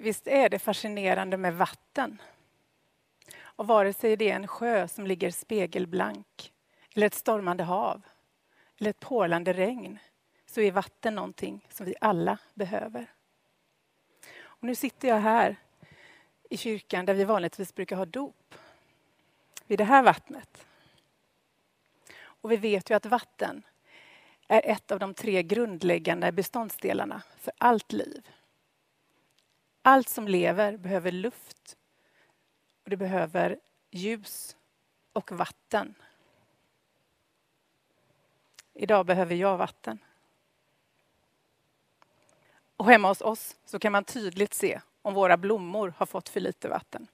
Visst är det fascinerande med vatten? Och vare sig det är en sjö som ligger spegelblank, eller ett stormande hav, eller ett porlande regn, så är vatten någonting som vi alla behöver. Och nu sitter jag här i kyrkan där vi vanligtvis brukar ha dop, vid det här vattnet. Och vi vet ju att vatten är ett av de tre grundläggande beståndsdelarna för allt liv. Allt som lever behöver luft och det behöver ljus och vatten. Idag behöver jag vatten. Och hemma hos oss så kan man tydligt se om våra blommor har fått för lite vatten.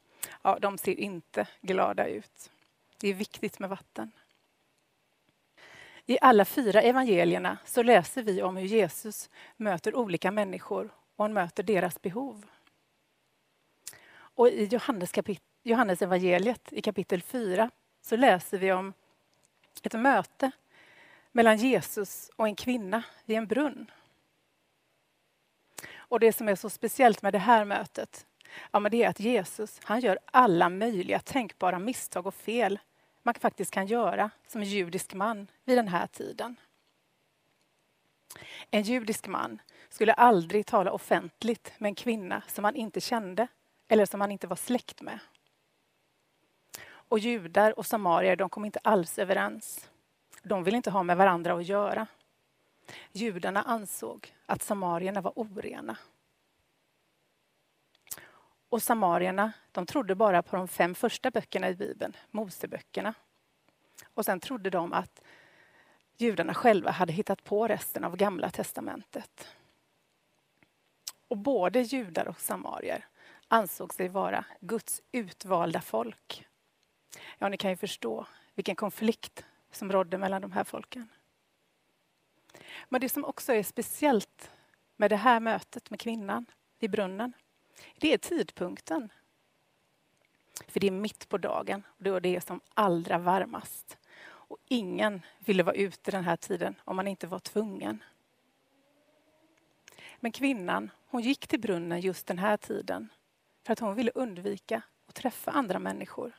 Ja, de ser inte glada ut. Det är viktigt med vatten. I alla fyra evangelierna så läser vi om hur Jesus möter olika människor och han möter deras behov. Och i Johannes, Johannes evangeliet i kapitel 4 så läser vi om ett möte mellan Jesus och en kvinna vid en brunn. Och det som är så speciellt med det här mötet, ja, men det är att Jesus han gör alla möjliga tänkbara misstag och fel man faktiskt kan göra som judisk man vid den här tiden. En judisk man skulle aldrig tala offentligt med en kvinna som han inte kände eller som han inte var släkt med. Och judar och samarier de kom inte alls överens. De ville inte ha med varandra att göra. Judarna ansåg att samarierna var orena. Och samarierna de trodde bara på de fem första böckerna i Bibeln, Moseböckerna. Och sen trodde de att judarna själva hade hittat på resten av Gamla testamentet. Och både judar och samarier ansåg sig vara Guds utvalda folk. Ja, ni kan ju förstå vilken konflikt som rådde mellan de här folken. Men det som också är speciellt med det här mötet med kvinnan vid brunnen, det är tidpunkten. För det är mitt på dagen och då är det som allra varmast. Och ingen ville vara ute den här tiden om man inte var tvungen. Men kvinnan, hon gick till brunnen just den här tiden för att hon ville undvika att träffa andra människor.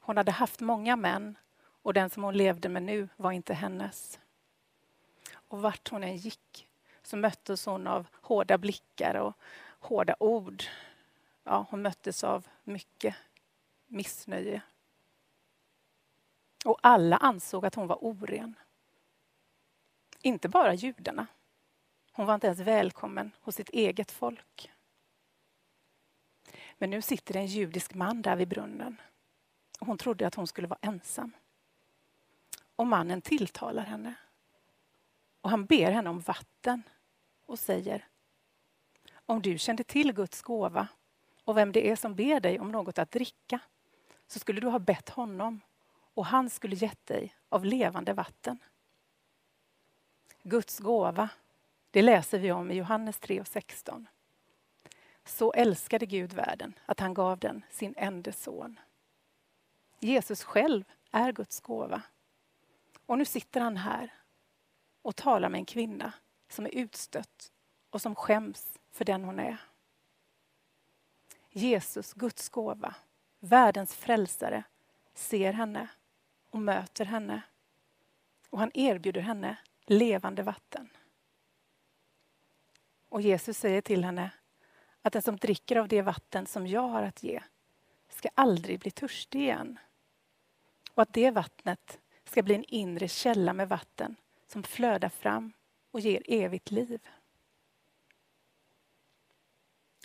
Hon hade haft många män och den som hon levde med nu var inte hennes. Och vart hon än gick så möttes hon av hårda blickar och hårda ord. Ja, hon möttes av mycket missnöje. Och alla ansåg att hon var oren. Inte bara judarna. Hon var inte ens välkommen hos sitt eget folk. Men nu sitter en judisk man där vid brunnen. hon trodde att hon skulle vara ensam. Och mannen tilltalar henne. Och han ber henne om vatten och säger Om du kände till Guds gåva och vem det är som ber dig om något att dricka så skulle du ha bett honom och han skulle gett dig av levande vatten. Guds gåva, det läser vi om i Johannes 3 och 16. Så älskade Gud världen att han gav den sin enda son. Jesus själv är Guds gåva. Och nu sitter han här och talar med en kvinna som är utstött och som skäms för den hon är. Jesus, Guds gåva, världens frälsare, ser henne och möter henne. Och han erbjuder henne levande vatten. Och Jesus säger till henne att den som dricker av det vatten som jag har att ge ska aldrig bli törstig igen. Och att det vattnet ska bli en inre källa med vatten som flödar fram och ger evigt liv.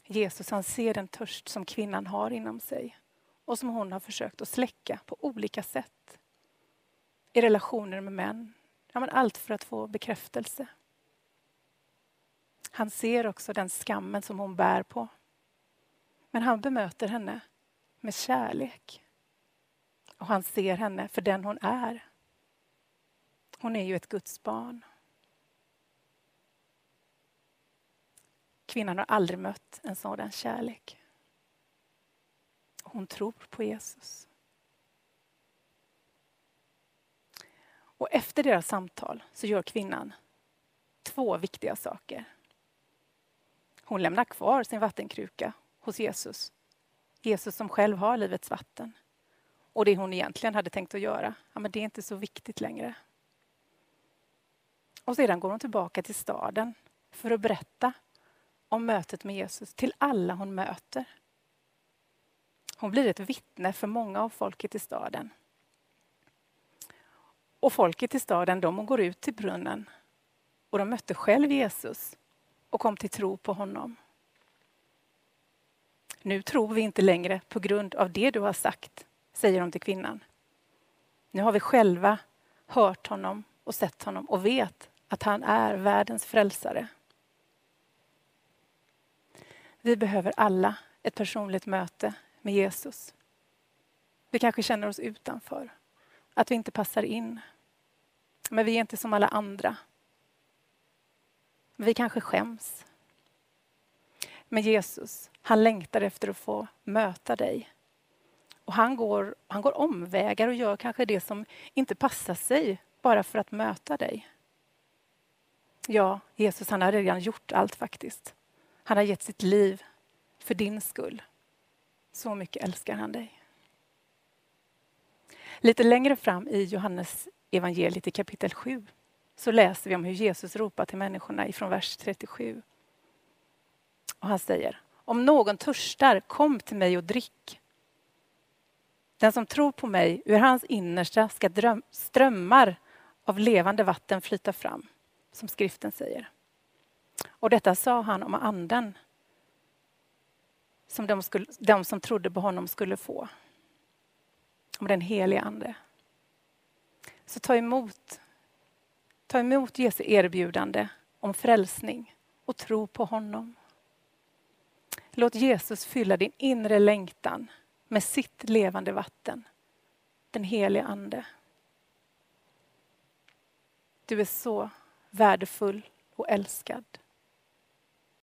Jesus han ser den törst som kvinnan har inom sig och som hon har försökt att släcka på olika sätt. I relationer med män, ja, men allt för att få bekräftelse. Han ser också den skammen som hon bär på. Men han bemöter henne med kärlek. Och han ser henne för den hon är. Hon är ju ett Guds barn. Kvinnan har aldrig mött en sådan kärlek. Hon tror på Jesus. Och efter deras samtal så gör kvinnan två viktiga saker. Hon lämnar kvar sin vattenkruka hos Jesus. Jesus som själv har livets vatten. Och det hon egentligen hade tänkt att göra, ja, men det är inte så viktigt längre. Och sedan går hon tillbaka till staden för att berätta om mötet med Jesus till alla hon möter. Hon blir ett vittne för många av folket i staden. Och folket i staden de går ut till brunnen och de mötte själv Jesus och kom till tro på honom. Nu tror vi inte längre på grund av det du har sagt, säger de till kvinnan. Nu har vi själva hört honom och sett honom och vet att han är världens frälsare. Vi behöver alla ett personligt möte med Jesus. Vi kanske känner oss utanför, att vi inte passar in. Men vi är inte som alla andra. Vi kanske skäms. Men Jesus, han längtar efter att få möta dig. Och han går, han går omvägar och gör kanske det som inte passar sig bara för att möta dig. Ja, Jesus han har redan gjort allt faktiskt. Han har gett sitt liv för din skull. Så mycket älskar han dig. Lite längre fram i Johannes evangeliet i kapitel 7 så läser vi om hur Jesus ropar till människorna ifrån vers 37. Och han säger, om någon törstar, kom till mig och drick. Den som tror på mig, ur hans innersta ska dröm, strömmar av levande vatten flyta fram, som skriften säger. Och detta sa han om anden som de, skulle, de som trodde på honom skulle få. Om den helige Ande. Så ta emot, ta emot Jesu erbjudande om frälsning och tro på honom. Låt Jesus fylla din inre längtan med sitt levande vatten, den helige Ande. Du är så värdefull och älskad.